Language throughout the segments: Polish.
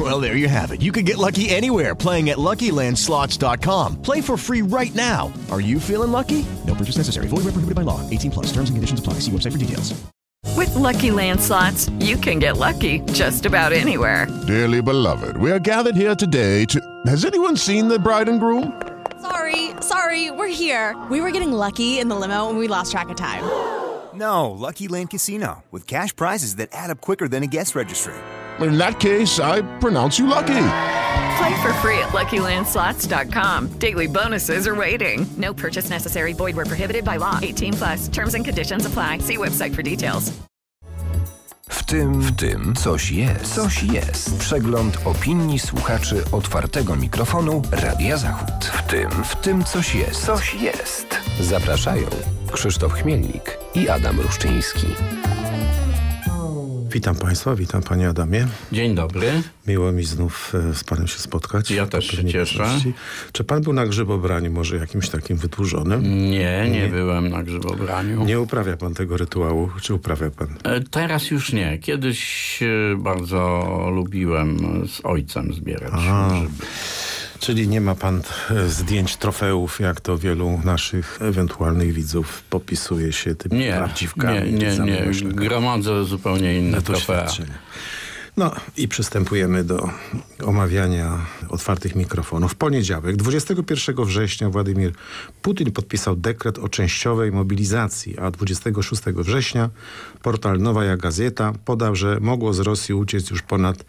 Well, there you have it. You can get lucky anywhere playing at LuckyLandSlots.com. Play for free right now. Are you feeling lucky? No purchase necessary. Void where prohibited by law. 18 plus. Terms and conditions apply. See website for details. With Lucky Land slots, you can get lucky just about anywhere. Dearly beloved, we are gathered here today to. Has anyone seen the bride and groom? Sorry, sorry, we're here. We were getting lucky in the limo and we lost track of time. No, Lucky Land Casino, with cash prizes that add up quicker than a guest registry. In that case, I pronounce you lucky. Play for free at LuckyLandSlots.com. Daily bonuses are waiting. No purchase necessary. Void where prohibited by law. 18 plus. Terms and conditions apply. See website for details. W tym, w tym coś jest. Coś jest. Przegląd opinii słuchaczy otwartego mikrofonu Radia Zachód. W tym, w tym coś jest. Coś jest. Zapraszają Krzysztof Chmielnik i Adam Ruszczyński. Witam Państwa, witam Panie Adamie. Dzień dobry. Miło mi znów e, z Panem się spotkać. Ja też się cieszę. Pewności. Czy Pan był na grzybobraniu może jakimś takim wydłużonym? Nie, nie, nie, byłem na grzybobraniu. Nie uprawia Pan tego rytuału, czy uprawia Pan? E, teraz już nie. Kiedyś e, bardzo lubiłem z ojcem zbierać A. grzyby. Czyli nie ma pan e, zdjęć trofeów, jak to wielu naszych ewentualnych widzów popisuje się tymi Nie, prawdziwkami. nie, nie, nie. Gromadzę zupełnie inne trofea. doświadczenia. No i przystępujemy do omawiania otwartych mikrofonów. W poniedziałek, 21 września Władimir Putin podpisał dekret o częściowej mobilizacji, a 26 września portal Nowaja Gazeta podał, że mogło z Rosji uciec już ponad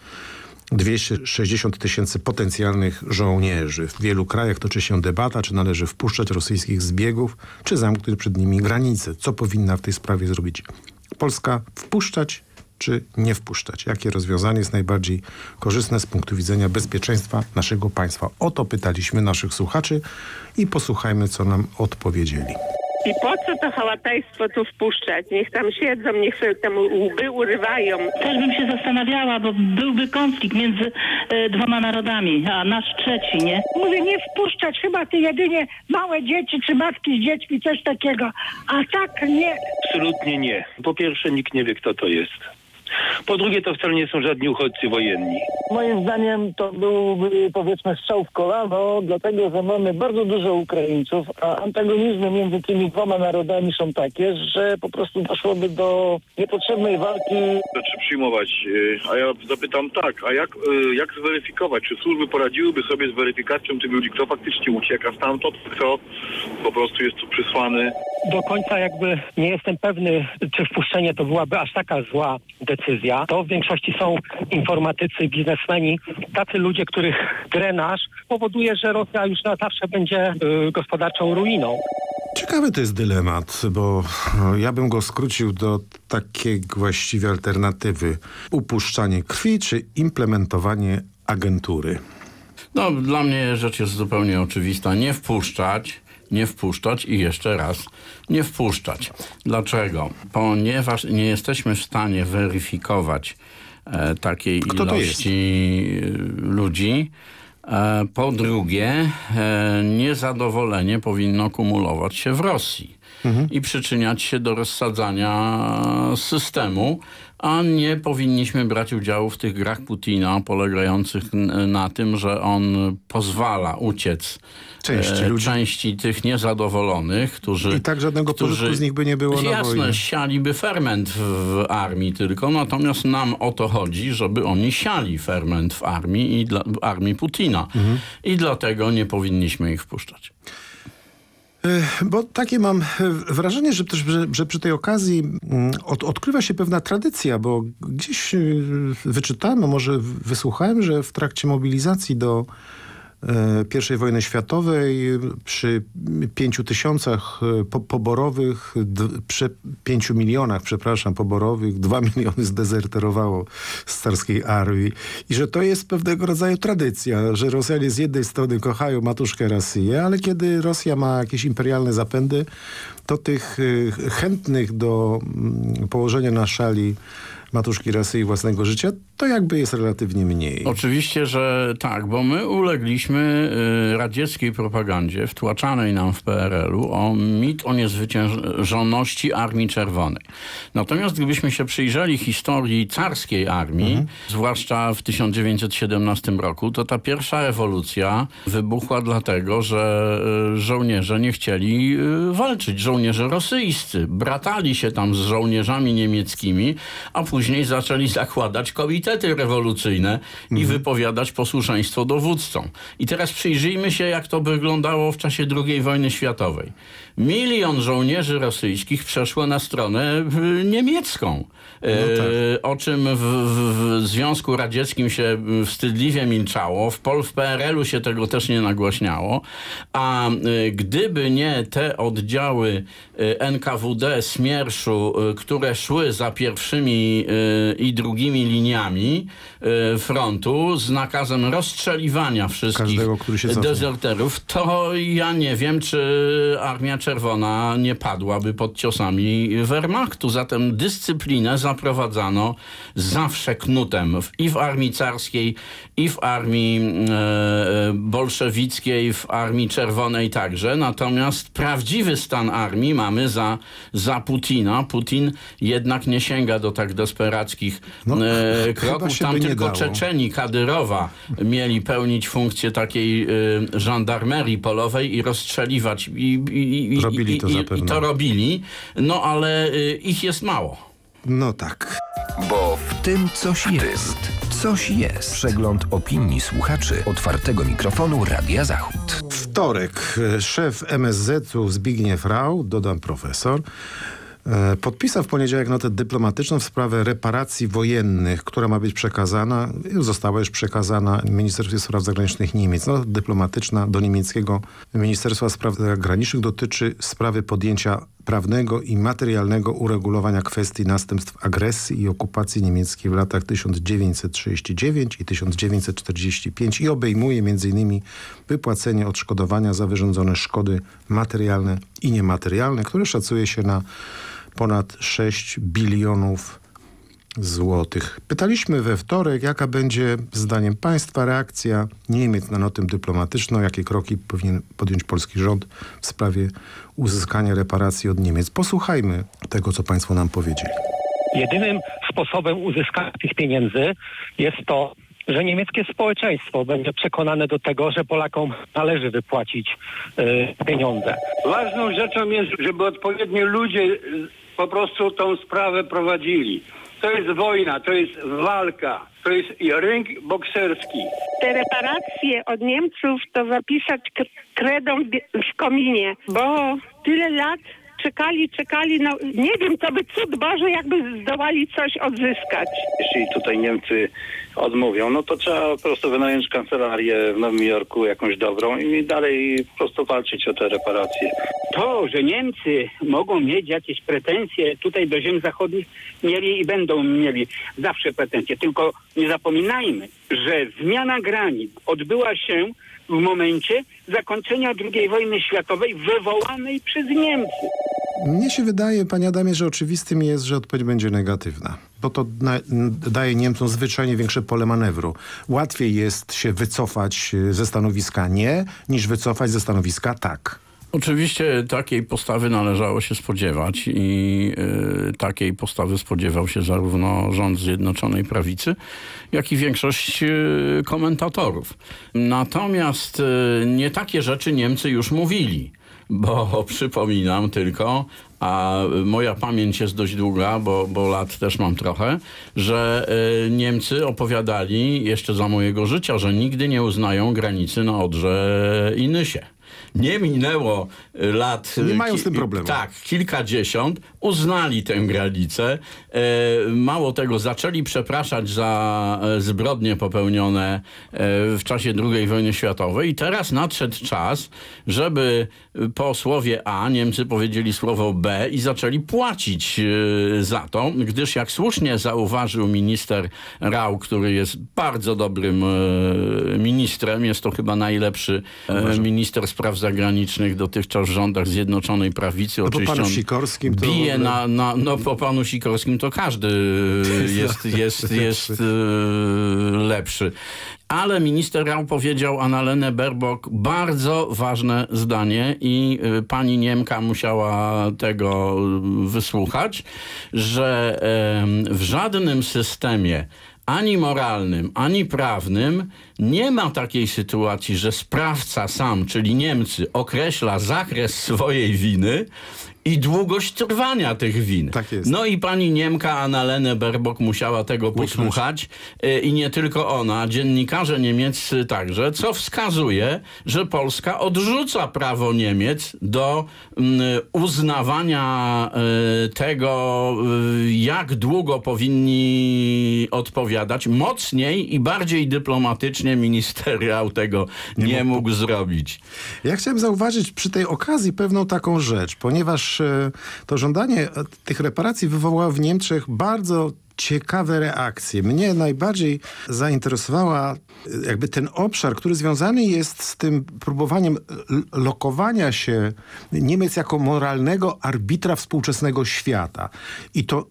260 tysięcy potencjalnych żołnierzy. W wielu krajach toczy się debata, czy należy wpuszczać rosyjskich zbiegów, czy zamknąć przed nimi granice. Co powinna w tej sprawie zrobić Polska? Wpuszczać czy nie wpuszczać? Jakie rozwiązanie jest najbardziej korzystne z punktu widzenia bezpieczeństwa naszego państwa? O to pytaliśmy naszych słuchaczy i posłuchajmy, co nam odpowiedzieli. I po co to hałatajstwo tu wpuszczać? Niech tam siedzą, niech sobie tam łby urywają. Też bym się zastanawiała, bo byłby konflikt między e, dwoma narodami, a nasz trzeci, nie? Mówię, nie wpuszczać chyba ty jedynie małe dzieci czy matki z dziećmi, coś takiego. A tak nie. Absolutnie nie. Po pierwsze, nikt nie wie, kto to jest. Po drugie, to wcale nie są żadni uchodźcy wojenni. Moim zdaniem to byłby powiedzmy strzał w kolano, dlatego że mamy bardzo dużo Ukraińców, a antagonizmy między tymi dwoma narodami są takie, że po prostu doszłoby do niepotrzebnej walki. Znaczy przyjmować, y, a ja zapytam tak, a jak, y, jak zweryfikować, czy służby poradziłyby sobie z weryfikacją tych ludzi, kto faktycznie ucieka stamtąd, kto po prostu jest tu przysłany? Do końca jakby nie jestem pewny, czy wpuszczenie to byłaby aż taka zła decyzja. To w większości są informatycy, biznesmeni, tacy ludzie, których drenaż powoduje, że Rosja już na zawsze będzie y, gospodarczą ruiną. Ciekawy to jest dylemat, bo no, ja bym go skrócił do takiej właściwie alternatywy. Upuszczanie krwi czy implementowanie agentury? No, dla mnie rzecz jest zupełnie oczywista. Nie wpuszczać, nie wpuszczać i jeszcze raz nie wpuszczać. Dlaczego? Ponieważ nie jesteśmy w stanie weryfikować e, takiej Kto to ilości ludzi. E, po drugie, e, niezadowolenie powinno kumulować się w Rosji i przyczyniać się do rozsadzania systemu, a nie powinniśmy brać udziału w tych grach Putina polegających na tym, że on pozwala uciec Części e, ludzi. części tych niezadowolonych, którzy... I tak żadnego którzy, pożytku z nich by nie było na Jasne, wojnie. sialiby ferment w, w armii tylko, natomiast nam o to chodzi, żeby oni siali ferment w armii i dla, w armii Putina. Mhm. I dlatego nie powinniśmy ich wpuszczać. E, Bo takie mam e, wrażenie, że, też, że, że przy tej okazji mm, od, odkrywa się pewna tradycja, bo gdzieś e, wyczytałem, a może wysłuchałem, że w trakcie mobilizacji do I wojny światowej przy pięciu tysiącach e, po, poborowych, przy pięciu milionach, przepraszam, poborowych, dwa miliony zdezerterowało z carskiej armii. I że to jest pewnego rodzaju tradycja, że Rosjanie z jednej strony kochają matuszkę Rosję, ale kiedy Rosja ma jakieś imperialne zapędy, to tych e, chętnych do mm, położenia na szali matuszki rasy i własnego życia, to jakby jest relatywnie mniej. Oczywiście, że tak, bo my ulegliśmy y, radzieckiej propagandzie wtłaczanej nam w PRL-u o mit o niezwyciężoności Armii Czerwonej. Natomiast gdybyśmy się przyjrzeli historii carskiej armii, mhm. zwłaszcza w 1917 roku, to ta pierwsza rewolucja wybuchła dlatego, że y, żołnierze nie chcieli y, walczyć. Żołnierze rosyjscy bratali się tam z żołnierzami niemieckimi, a później później zaczęli zakładać komitety rewolucyjne i mhm. wypowiadać posłuszeństwo dowódcom. I teraz przyjrzyjmy się, jak to wyglądało w czasie II wojny światowej. Milion żołnierzy rosyjskich przeszło na stronę y, niemiecką. No tak. E, o czym w, w, Związku Radzieckim się wstydliwie milczało, w, Pol, w PRL-u się tego też nie nagłośniało, a e, gdyby nie te oddziały e, NKWD Smierszu, które szły za pierwszymi i drugimi liniami frontu z nakazem rozstrzeliwania wszystkich Każdego, dezerterów, to ja nie wiem, czy Armia Czerwona nie padłaby pod ciosami Wehrmachtu. Zatem dyscyplinę za zaprowadzano zawsze knutem i w armii carskiej, i w armii e, bolszewickiej, w armii czerwonej także. Natomiast prawdziwy stan armii mamy za, za Putina. Putin jednak nie sięga do tak desperackich no, e, kroków. Tam tylko dało. Czeczeni Kadyrowa mieli pełnić funkcję takiej e, żandarmerii polowej i rozstrzeliwać. I, i, i, robili to i, i to robili. No ale e, ich jest mało. No tak. Bo w tym coś jest. Coś jest. Przegląd opinii słuchaczy otwartego mikrofonu Radia Zachód. Wtorek. Szef MSZ-u Zbigniew Rau, dodam profesor, podpisał w poniedziałek notę dyplomatyczną w sprawę reparacji wojennych, która ma być przekazana, została już przekazana Ministerstwie Spraw Zagranicznych Niemiec. Nota dyplomatyczna do niemieckiego Ministerstwa Spraw Zagranicznych dotyczy sprawy podjęcia prawnego i materialnego uregulowania kwestii następstw agresji i okupacji niemieckiej w latach 1939 i 1945 i obejmuje m.in. wypłacenie odszkodowania za wyrządzone szkody materialne i niematerialne, które szacuje się na ponad 6 bilionów złotych. Pytaliśmy we wtorek, jaka będzie zdaniem państwa reakcja Niemiec na notę dyplomatyczną, jakie kroki powinien podjąć polski rząd w sprawie uzyskania reparacji od Niemiec. Posłuchajmy tego, co państwo nam powiedzieli. Jedynym sposobem uzyskania tych pieniędzy jest to, że niemieckie społeczeństwo będzie przekonane do tego, że Polakom należy wypłacić y, pieniądze. Ważną rzeczą jest, żeby odpowiednio ludzie po prostu tą sprawę prowadzili. To jest wojna, to jest walka, to jest ring bokserski. Te reparacje od Niemców to zapisać kredą w kominie, bo tyle lat czekali, czekali, no nie wiem, to by cud Boże, jakby zdołali coś odzyskać. Jeśli tutaj Niemcy odmówią, no to trzeba po prostu wynająć kancelarię w Nowym Jorku jakąś dobrą i dalej po prostu walczyć o te reparacje. To, że Niemcy mogą mieć jakieś pretensje tutaj do ziem zachodnich, mieli i będą mieli zawsze pretensje. Tylko nie zapominajmy, że zmiana granic odbyła się w momencie zakończenia II wojny światowej wywołanej przez Niemcy. Mnie się wydaje, panie Adamie, że oczywistym jest, że odpowiedź będzie negatywna, bo to daje Niemcom zwyczajnie większe pole manewru. Łatwiej jest się wycofać ze stanowiska nie, niż wycofać ze stanowiska tak. Oczywiście takiej postawy należało się spodziewać i y, takiej postawy spodziewał się zarówno rząd Zjednoczonej Prawicy, jak i większość y, komentatorów. Natomiast y, nie takie rzeczy Niemcy już mówili bo przypominam tylko, a moja pamięć jest dość długa, bo, bo lat też mam trochę, że y, Niemcy opowiadali jeszcze za mojego życia, że nigdy nie uznają granicy na Odrze i Nysie. Nie minęło y, lat... Nie mają z tym problemu. Tak, kilkadziesiąt. Uznali tę granicę. E, mało tego, zaczęli przepraszać za e, zbrodnie popełnione e, w czasie II wojny światowej i teraz nadszedł czas, żeby po słowie A Niemcy powiedzieli słowo B i zaczęli płacić za to, gdyż jak słusznie zauważył minister Rau, który jest bardzo dobrym ministrem, jest to chyba najlepszy minister spraw zagranicznych dotychczas w rządach Zjednoczonej Prawicy. No po Oczywiście panu Sikorskim to bije na, na, no po panu Sikorskim to każdy jest, jest, jest e, lepszy. Ale minister Rau powiedział Annalenę Baerbock bardzo ważne zdanie i y, pani Niemka musiała tego y, wysłuchać, że w żadnym systemie ani moralnym, ani prawnym nie ma takiej sytuacji, że sprawca sam, czyli Niemcy, określa zakres swojej winy i długość trwania tych win. Tak jest. No i pani Niemka Annalene Baerbock musiała tego posłuchać y, i nie tylko ona, dziennikarze niemieccy także, co wskazuje, że Polska odrzuca prawo Niemiec do mm, uznawania y, tego, y, jak długo powinni odpowiadać. Mocniej i bardziej dyplomatycznie minister Rau tego nie, mógł zrobić. Ja chciałem zauważyć przy tej okazji pewną taką rzecz, ponieważ e, to żądanie e, tych reparacji wywołało w Niemczech bardzo ciekawe reakcje. Mnie najbardziej zainteresowała jakby ten obszar, który związany jest z tym próbowaniem lokowania się Niemiec jako moralnego arbitra współczesnego świata. I to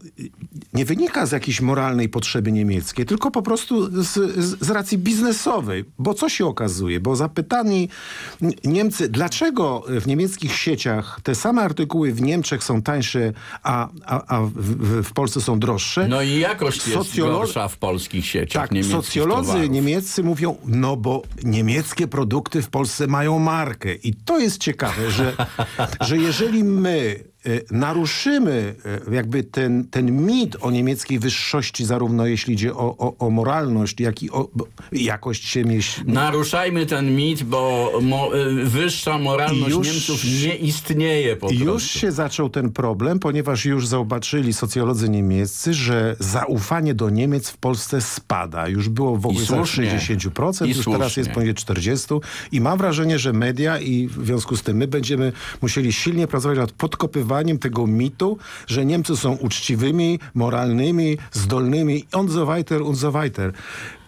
nie wynika z jakiejś moralnej potrzeby niemieckiej, tylko po prostu z, z, z racji biznesowej. Bo co się okazuje? Bo zapytani Niemcy, dlaczego w niemieckich sieciach te same artykuły w Niemczech są tańsze, a, a, a w, w Polsce są droższe? No i jakość jest Socjolo- gorsza w polskich sieciach tak, niemieckich socjolodzy towarów. niemieccy mówią, no bo niemieckie produkty w Polsce mają markę. I to jest ciekawe, że, że jeżeli my naruszymy e, jakby ten, ten mit o niemieckiej wyższości, zarówno jeśli idzie o, o, o moralność, jak i o jakość się mieści. Naruszajmy ten mit, bo mo, y, wyższa moralność Już- Niemców nie istnieje po prostu. Już się zaczął ten problem, ponieważ już zauważyli socjolodzy niemieccy, że zaufanie do Niemiec w Polsce spada. Już było w ogóle słusznie. 60%, I już teraz jest poniżej 40%. I mam wrażenie, że media i w związku z tym my będziemy musieli silnie pracować nad podkopywaniem tego mitu, że Niemcy są uczciwymi, moralnymi, zdolnymi und so weiter, und so weiter.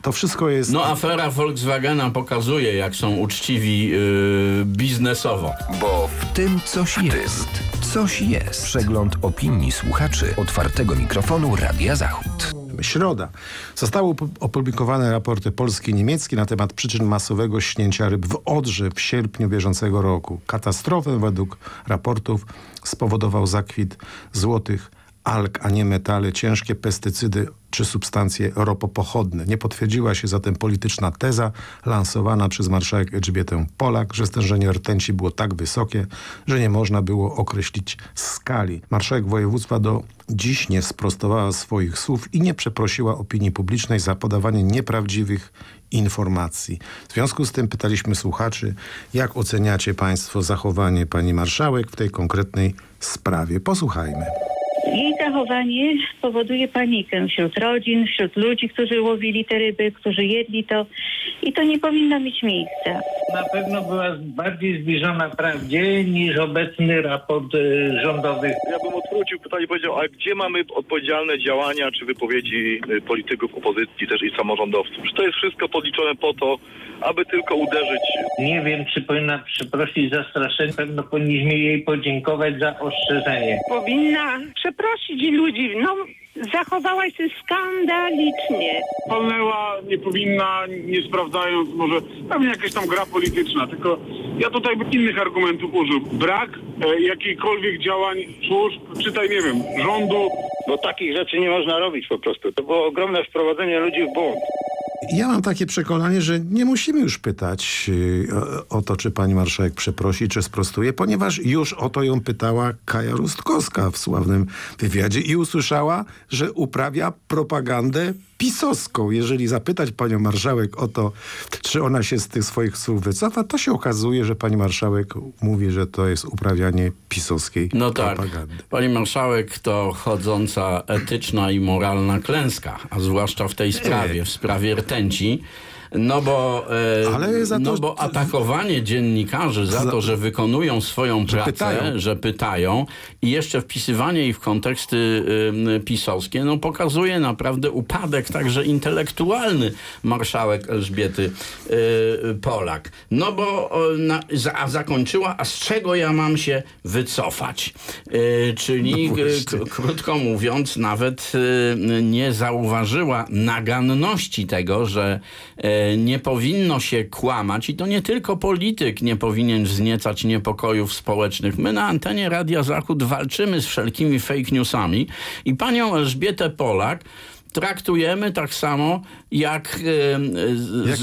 To wszystko jest... No afera Volkswagena pokazuje, jak są uczciwi yy, biznesowo. Bo w tym coś jest. Coś jest. Przegląd opinii słuchaczy otwartego mikrofonu Radia Zachód. Środa. Zostały opu- opublikowane raporty polskie i niemieckie na temat przyczyn masowego śnięcia ryb w Odrze w sierpniu bieżącego roku. Katastrofę według raportów spowodował zakwit złotych alg, a nie metale, ciężkie pestycydy czy substancje ropopochodne. Nie potwierdziła się zatem polityczna teza lansowana przez marszałek Elżbietę Polak, że stężenie rtęci było tak wysokie, że nie można było określić skali. Marszałek województwa do dziś nie sprostowała swoich słów i nie przeprosiła opinii publicznej za podawanie nieprawdziwych informacji. W związku z tym pytaliśmy słuchaczy, jak oceniacie państwo zachowanie pani marszałek w tej konkretnej sprawie. Posłuchajmy. Jej zachowanie powoduje panikę wśród rodzin, wśród ludzi, którzy łowili te ryby, którzy jedli to i to nie powinno mieć miejsca. Na pewno była bardziej zbliżona prawdzie niż obecny raport y, rządowy. Ja bym odwrócił pytanie i powiedział, a gdzie mamy odpowiedzialne działania czy wypowiedzi y, polityków opozycji też i samorządowców? Czy to jest wszystko podliczone po to, aby tylko uderzyć? Nie wiem, czy powinna przeprosić za straszenie. Pewno powinniśmy jej podziękować za ostrzeżenie. Powinna przeprosić ludzi. No, zachowałaś się skandalicznie. Palnęła, nie powinna, nie sprawdzając, może pewnie jakaś tam gra polityczna, tylko ja tutaj bym innych argumentów użył. Brak e, jakichkolwiek działań służb, czytaj, nie wiem, rządu. Bo takich rzeczy nie można robić po prostu. To było ogromne wprowadzenie ludzi w błąd. Ja mam takie przekonanie, że nie musimy już pytać o, o to, czy pani marszałek przeprosi, czy sprostuje, ponieważ już o to ją pytała Kaja Rustkowska w sławnym wywiadzie i usłyszała, że uprawia propagandę pisowską. Jeżeli zapytać panią marszałek o to, czy ona się z tych swoich słów wycofa, to się okazuje, że pani marszałek mówi, że to jest uprawianie pisowskiej No tak. propagandy. Pani marszałek to chodząca etyczna i moralna klęska, a zwłaszcza w tej sprawie, w sprawie rtęci. No bo, e, za to- no bo atakowanie dziennikarzy za, Za- to, że wykonują swoją pracę, pytają. że pytają i jeszcze wpisywanie ich w konteksty y, pisowskie, no pokazuje naprawdę upadek także intelektualny marszałek Elżbiety y, Polak. No bo na, za, a zakończyła, a z czego ja mam się wycofać? Y, czyli No krótko mówiąc, nawet nie zauważyła naganności tego, że nie powinno się kłamać i to nie tylko polityk nie powinien wzniecać niepokojów społecznych. My na antenie Radia Zachód walczymy z wszelkimi fake newsami i panią Elżbietę Polak traktujemy tak samo jak, z- Jak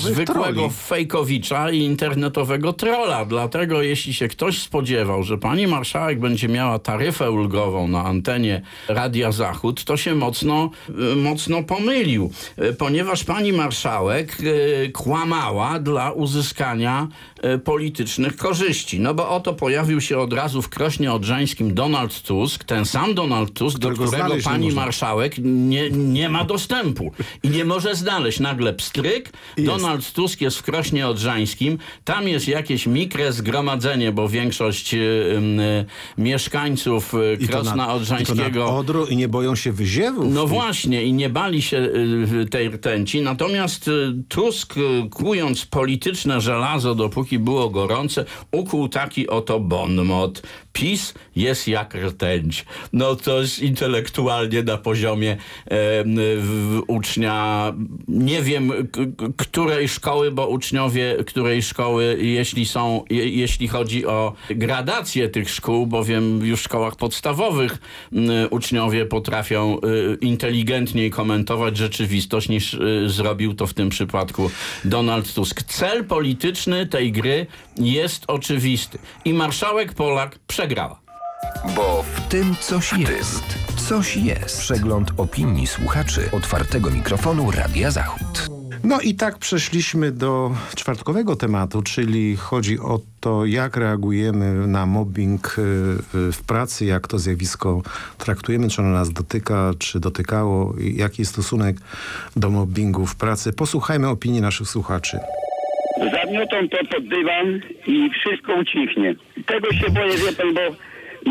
zwykłego fejkowicza i internetowego trolla. Dlatego jeśli się ktoś spodziewał, że pani marszałek będzie miała taryfę ulgową na antenie Radia Zachód, to się mocno, y, mocno pomylił, Y, ponieważ pani marszałek y, kłamała dla uzyskania y, politycznych korzyści. No bo oto pojawił się od razu w Krośnie Odrzańskim Donald Tusk, ten sam Donald Tusk, do Którego którego znaleźć nie pani można. marszałek nie, nie ma dostępu i nie może znaleźć nagle pstryk. Donald Tusk jest w Krośnie Odrzańskim, tam jest jakieś mikre zgromadzenie, bo większość y, y, mieszkańców y, I to Krosna I to Odrzańskiego nad Odrą i nie boją się wyziewów. no właśnie i nie bali się y, tej rtęci. Natomiast y, Tusk, y, kując polityczne żelazo, dopóki było gorące, ukuł taki oto bon mot. PiS jest jak rtęć. No jest intelektualnie na poziomie e, ucznia, nie wiem której szkoły, bo uczniowie której szkoły, jeśli są, je, jeśli chodzi o gradację tych szkół, bowiem już w szkołach podstawowych m, uczniowie potrafią y, inteligentniej komentować rzeczywistość niż y, zrobił to w tym przypadku Donald Tusk. Cel polityczny tej gry jest oczywisty i marszałek Polak przegrała. Bo w tym coś jest. Coś jest. Przegląd opinii słuchaczy otwartego mikrofonu Radia Zachód. No i tak przeszliśmy do czwartkowego tematu, czyli chodzi o to, jak reagujemy na mobbing y, y, w pracy, jak to zjawisko traktujemy, czy ono nas dotyka, czy dotykało, jaki jest stosunek do mobbingu w pracy. Posłuchajmy opinii naszych słuchaczy. Zamiotą to pod dywan i wszystko ucichnie. Tego się boję, wie pan, bo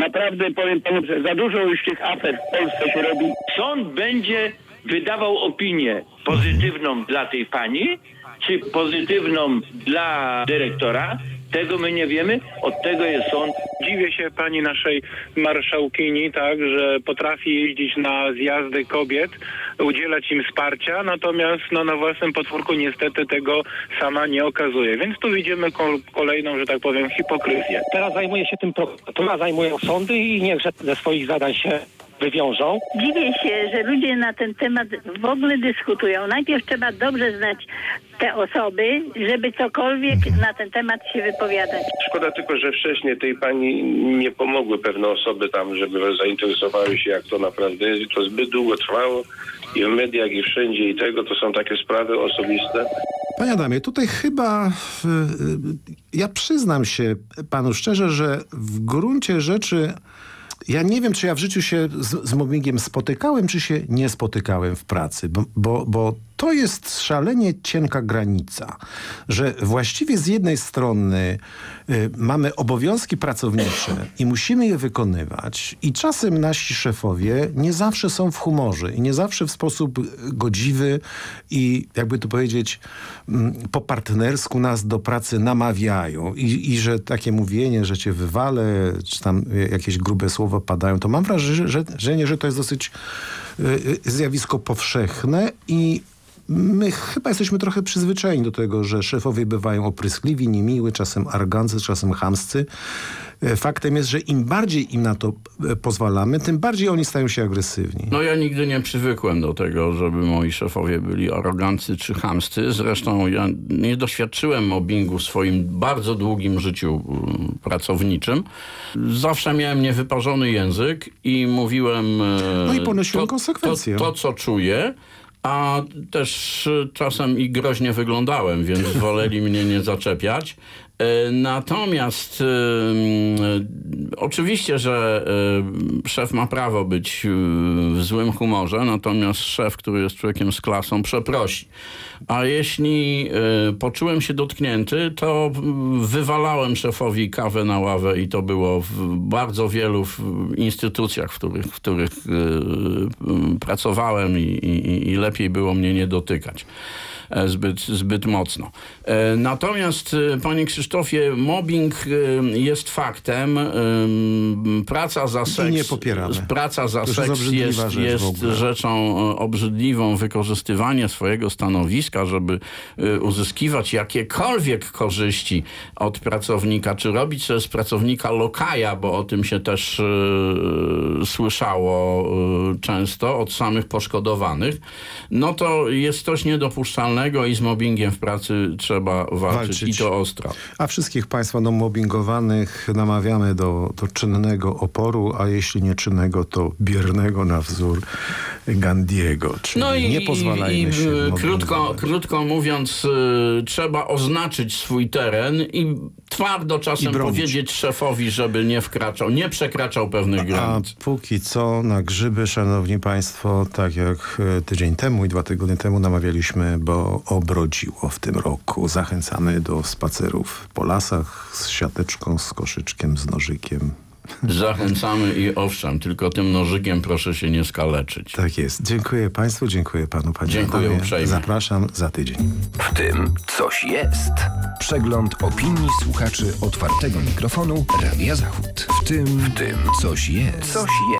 naprawdę powiem panu, że za dużo już tych afer w Polsce się robi. Sąd będzie wydawał opinię pozytywną dla tej pani, czy pozytywną dla dyrektora. Tego my nie wiemy, od tego jest sąd. Dziwię się pani naszej marszałkini, tak, że potrafi jeździć na zjazdy kobiet, udzielać im wsparcia, natomiast no, na własnym podwórku niestety tego sama nie okazuje. Więc tu widzimy ko- kolejną, że tak powiem, hipokryzję. Teraz zajmuje się tym prokuratura, zajmują sądy i niechże ze swoich zadań się wywiążą. Dziwię się, że ludzie na ten temat w ogóle dyskutują. Najpierw trzeba dobrze znać te osoby, żeby cokolwiek na ten temat się wypowiadać. Szkoda tylko, że wcześniej tej pani nie pomogły pewne osoby tam, żeby zainteresowały się jak to naprawdę jest. To zbyt długo trwało i w mediach i wszędzie i tego to są takie sprawy osobiste. Panie Adamie, tutaj chyba y, y, ja przyznam się panu szczerze, że w gruncie rzeczy ja nie wiem, czy ja w życiu się z, z mobbingiem spotykałem, czy się nie spotykałem w pracy, bo, bo, bo to jest szalenie cienka granica, że właściwie z jednej strony y, mamy obowiązki pracownicze i musimy je wykonywać i czasem nasi szefowie nie zawsze są w humorze i nie zawsze w sposób godziwy i jakby to powiedzieć mm, po partnersku nas do pracy namawiają i, i że takie mówienie, że cię wywalę, czy tam jakieś grube słowa padają, to mam wrażenie, że, że, nie, że to jest dosyć y, y, zjawisko powszechne i My chyba jesteśmy trochę przyzwyczajeni do tego, że szefowie bywają opryskliwi, niemiły, czasem aroganccy, czasem chamscy. E, Faktem jest, że im bardziej im na to e, pozwalamy, tym bardziej oni stają się agresywni. No ja nigdy nie przywykłem do tego, żeby moi szefowie byli arogancy czy chamscy. Zresztą ja nie doświadczyłem mobbingu w swoim bardzo długim życiu pracowniczym. Zawsze miałem niewyparzony język i mówiłem... e, No i ponosiłem to, konsekwencje. To, to, co czuję. A też y, czasem i groźnie wyglądałem, więc woleli mnie nie zaczepiać. E, Natomiast y, y, oczywiście, że y, szef ma prawo być w złym humorze, natomiast szef, który jest człowiekiem z klasą, przeprosi. A jeśli poczułem się dotknięty, to wywalałem szefowi kawę na ławę i to było w bardzo wielu instytucjach, w których, w których pracowałem i, i, i lepiej było mnie nie dotykać e, zbyt, zbyt mocno. E, Natomiast, e, panie Krzysztofie, mobbing e, jest faktem. E, Praca za seks, nie popieramy. praca za To seks jest, rzecz jest rzeczą e, obrzydliwą. Wykorzystywanie swojego stanowiska, żeby e, uzyskiwać jakiekolwiek korzyści od pracownika, czy robić sobie z pracownika lokaja, bo o tym się też e, słyszało e, często od samych poszkodowanych, no to jest coś niedopuszczalnego i z mobbingiem w pracy trzeba walczyć, i to ostro. A wszystkich Państwa no, mobbingowanych namawiamy do, do czynnego oporu, a jeśli nie czynnego, to biernego na wzór Gandiego. Czyli No i, nie pozwalajmy i, się krótko, krótko mówiąc, y, trzeba oznaczyć swój teren i twardo czasem powiedzieć szefowi, żeby nie wkraczał, nie przekraczał pewnych A granic. póki co na grzyby, szanowni państwo, tak jak e, tydzień temu i dwa tygodnie temu namawialiśmy, bo obrodziło w tym roku. Zachęcamy do spacerów po lasach z siateczką, z koszyczkiem, z nożykiem. Zachęcamy i owszem, tylko tym nożykiem proszę się nie skaleczyć. Tak jest. Dziękuję państwu, dziękuję panu, panie Dziękuję Adamie. uprzejmie. Zapraszam za tydzień. W tym coś jest. Przegląd opinii słuchaczy otwartego mikrofonu Radia Zachód. W tym, w tym coś jest. Coś jest.